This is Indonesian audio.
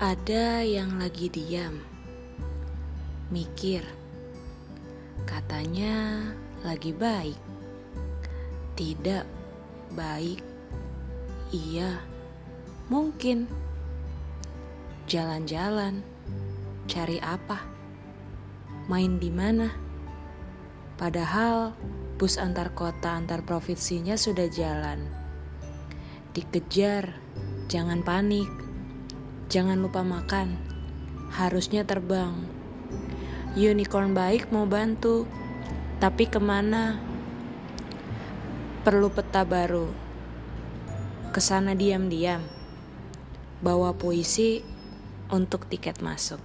Ada yang lagi diam, mikir, katanya lagi baik, tidak baik, iya, mungkin. Jalan-jalan, cari apa, main di mana. Padahal bus antar kota antar provinsinya sudah jalan. Dikejar, jangan panik Jangan lupa makan. Harusnya terbang. Unicorn baik mau bantu. Tapi ke mana? Perlu peta baru. Ke sana diam-diam. Bawa puisi untuk tiket masuk.